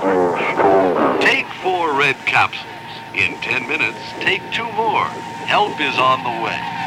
Take four red capsules. In 10 minutes, take two more. Help is on the way.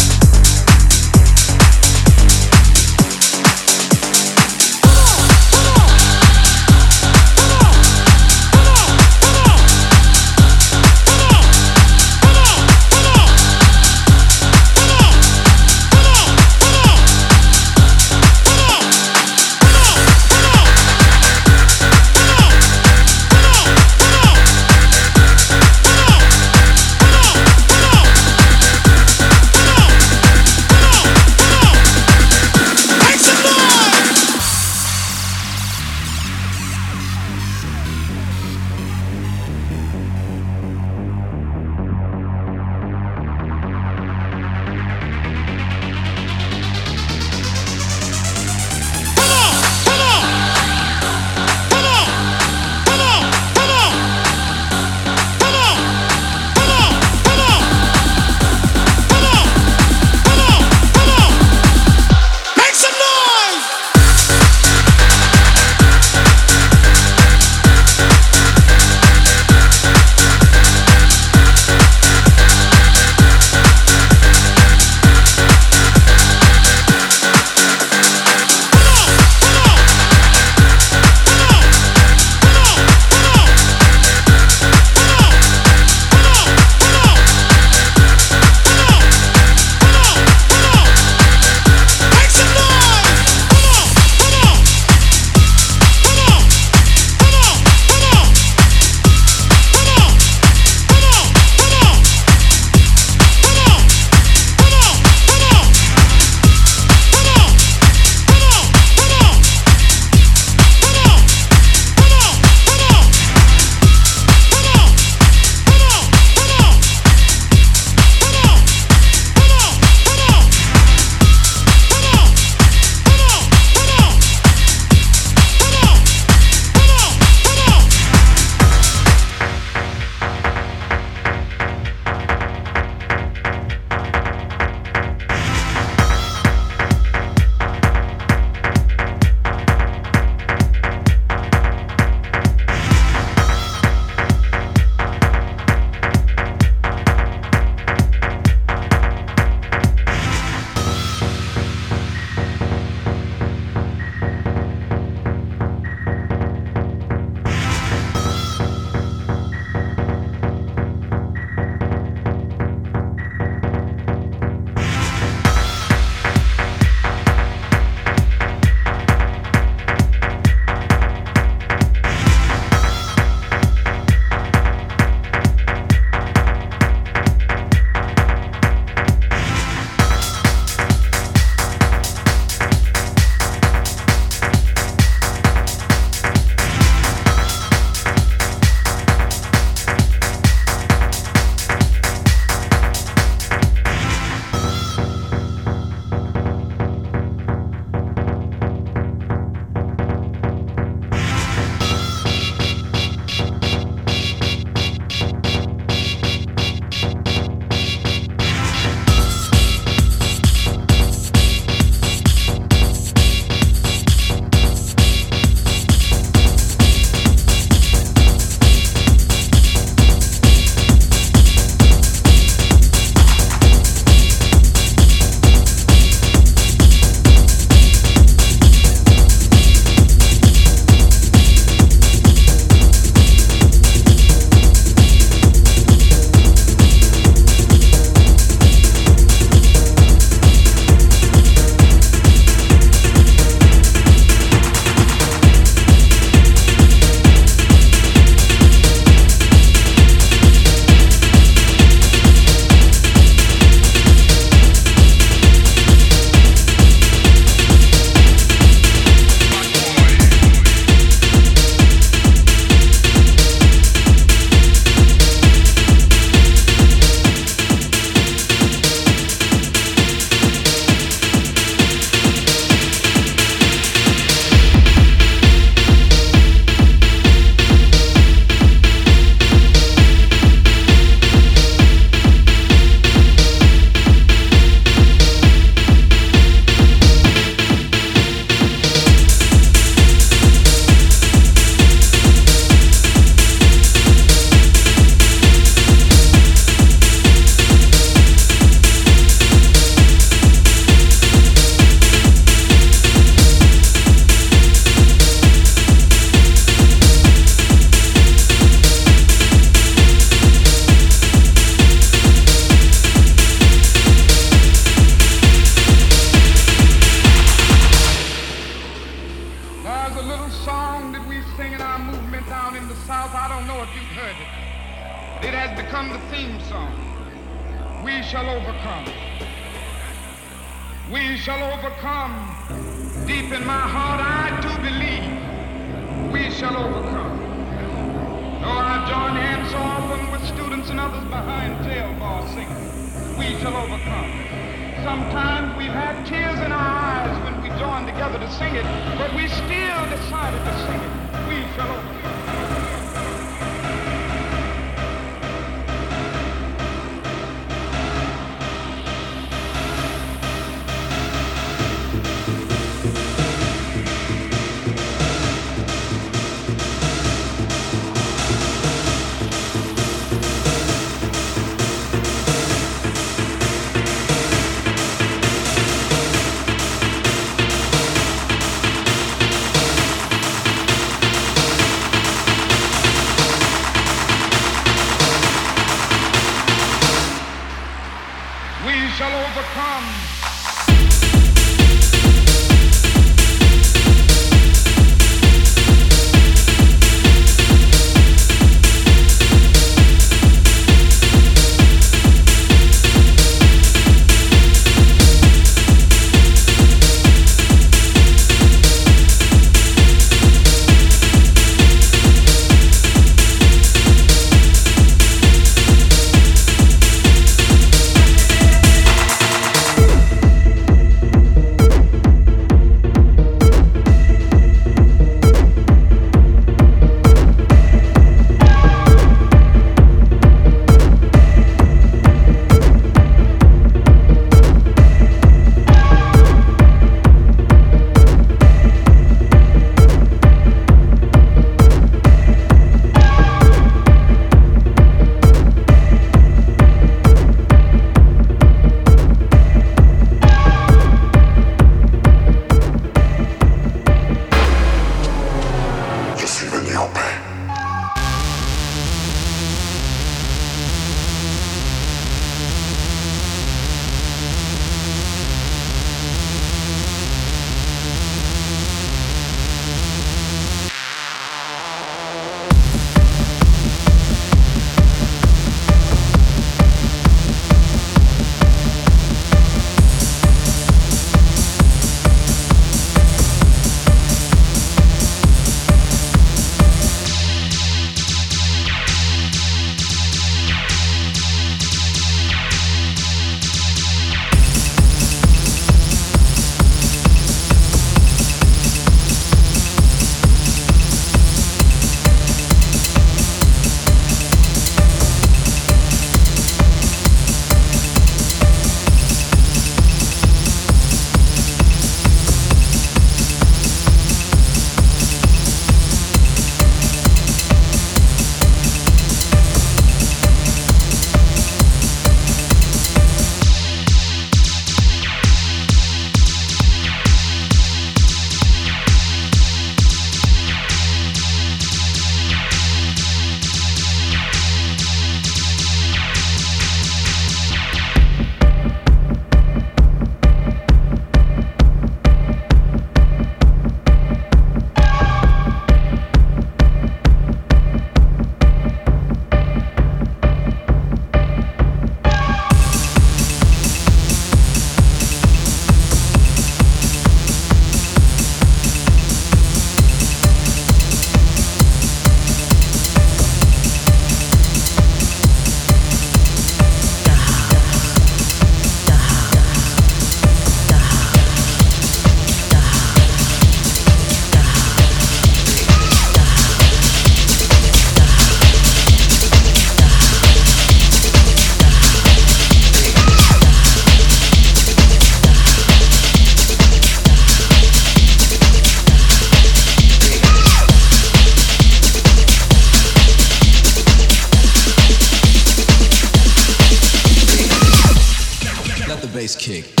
Kick.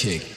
Kick.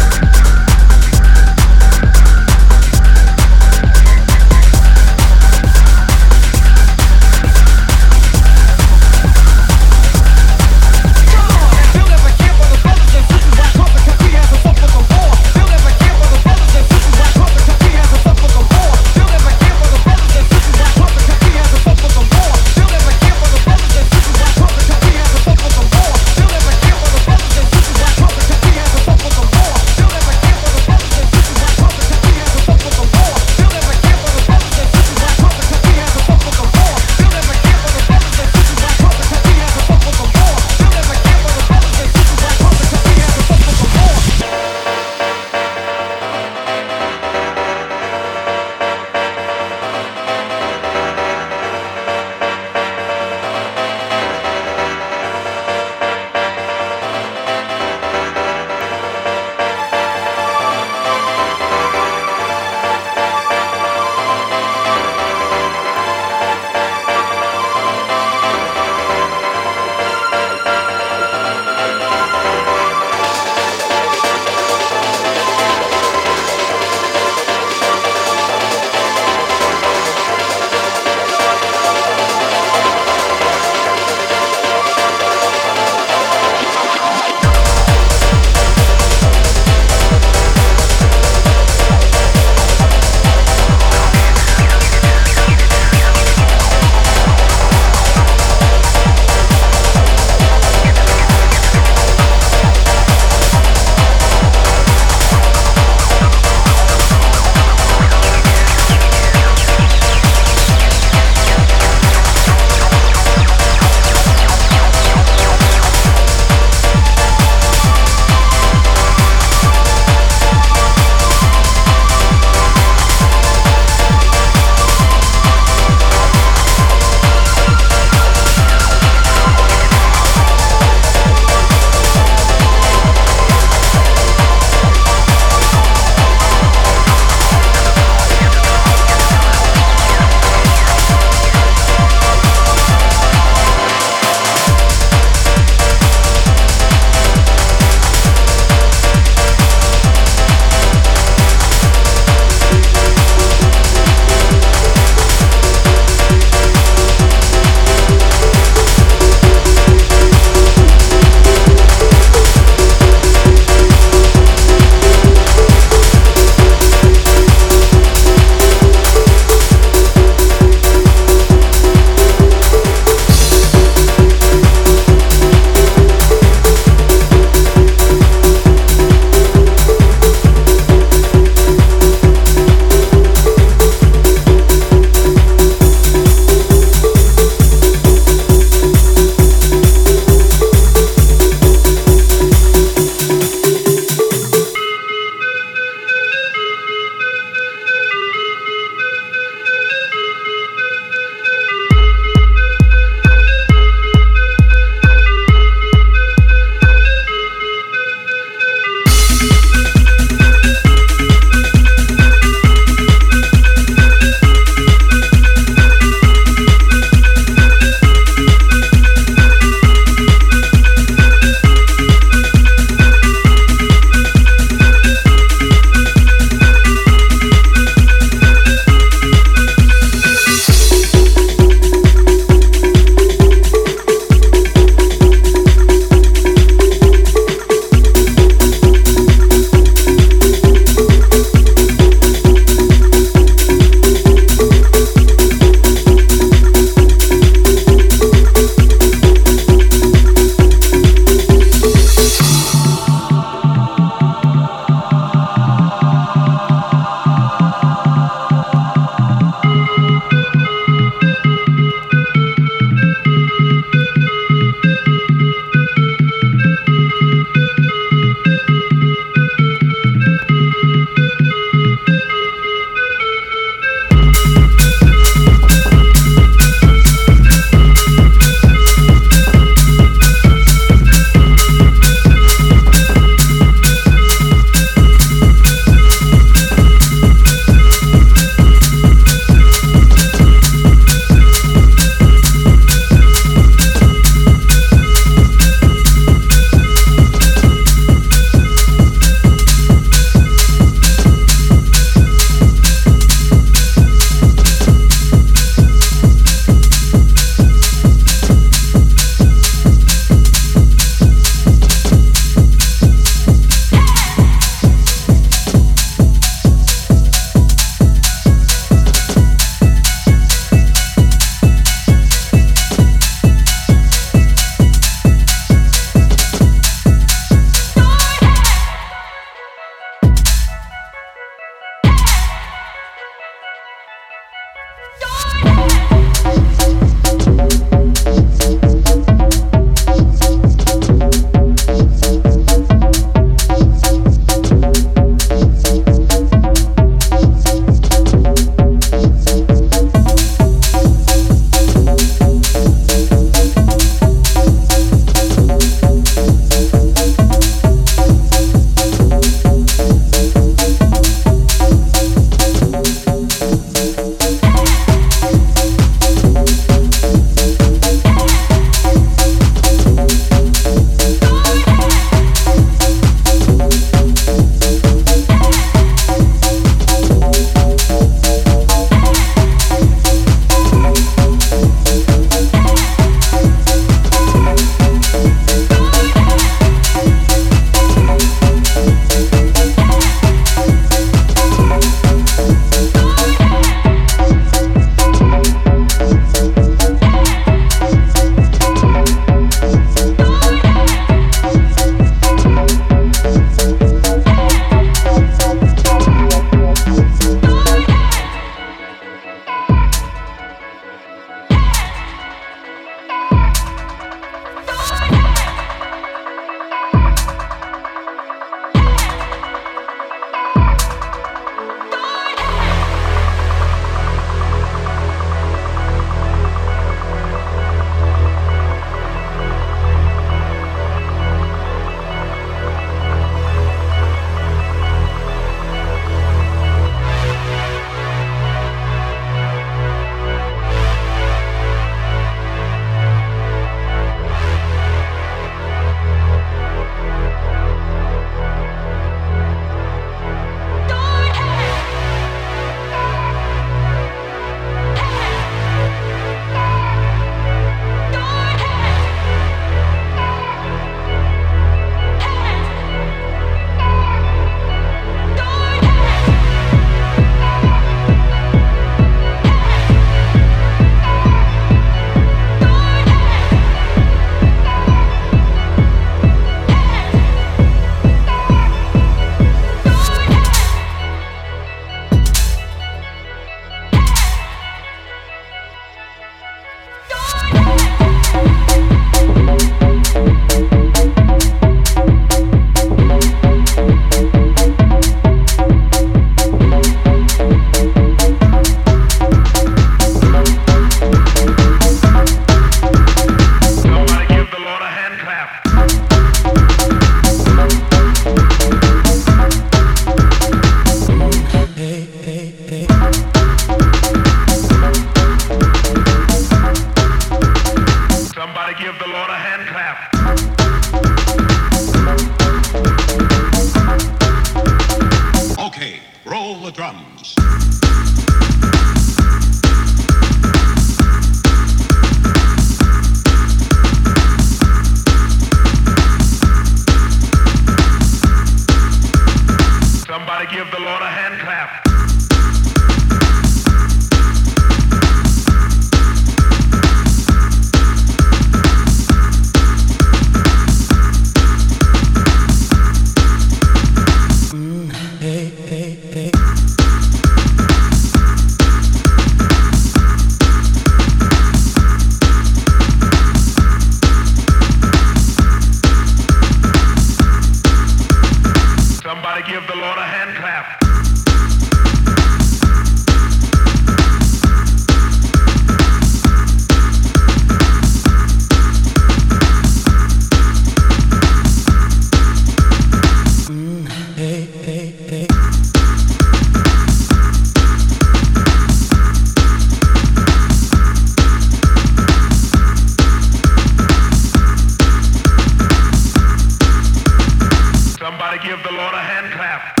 Give the Lord a hand clap.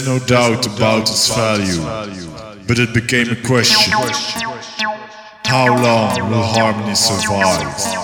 There's no doubt about its value, but it became a question. How long will harmony survive?